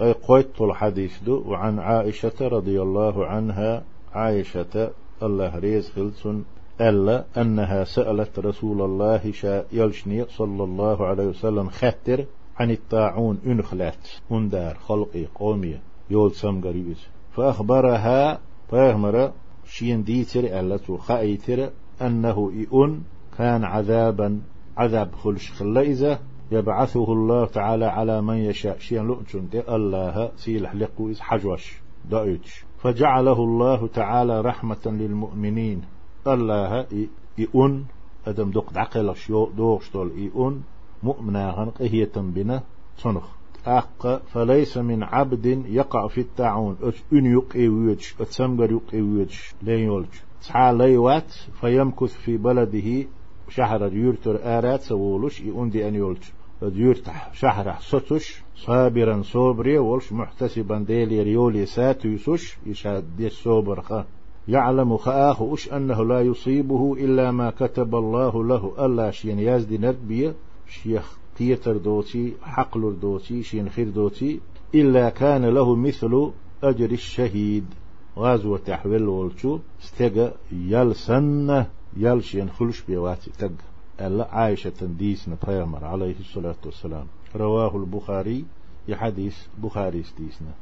أي قويت الحديث دو. وعن عائشة رضي الله عنها عائشة الله ريز خلصن ألا أنها سألت رسول الله شا يلشني صلى الله عليه وسلم خاتر عن الطاعون انخلات اندار خلقي قومي يول سمغريز فأخبرها فأخبر شين ديتر ألا خايتر أنه إئن كان عذابا عذاب خلش خلائزة. يبعثه الله تعالى على من يشاء. شيئا دي الله سيلح لقويز حجوش دائج فجعله الله تعالى رحمة للمؤمنين الله إئن أدم دوق دعقلش دوغش دول. إئن مؤمنا غنق هي تنبنا صنخ أق فليس من عبد يقع في التعون أش أن يقع ويج أتسمغر يقع ويج لين يولج تعالى وات فيمكث في بلده شهر يورتر آرات سوولش. يؤندي أن يولج يرتح شهر ستش صابرا صوبري ولش محتسبا ديلي ريولي ساتيسوش يشاد دي صوبر يعلم خآخ أش أنه لا يصيبه إلا ما كتب الله له. ألا شين يازدي نربية شيخ قيتر دوتي حقل دوتي شين خير دوتي إلا كان له مثل أجر الشهيد. غازوة تحويل والشو استجا يلسن يلشين خلش بيواتي ألا عائشة ديسنا بيامر عليه الصلاة والسلام. رواه البخاري يحديث بخاري ديسنا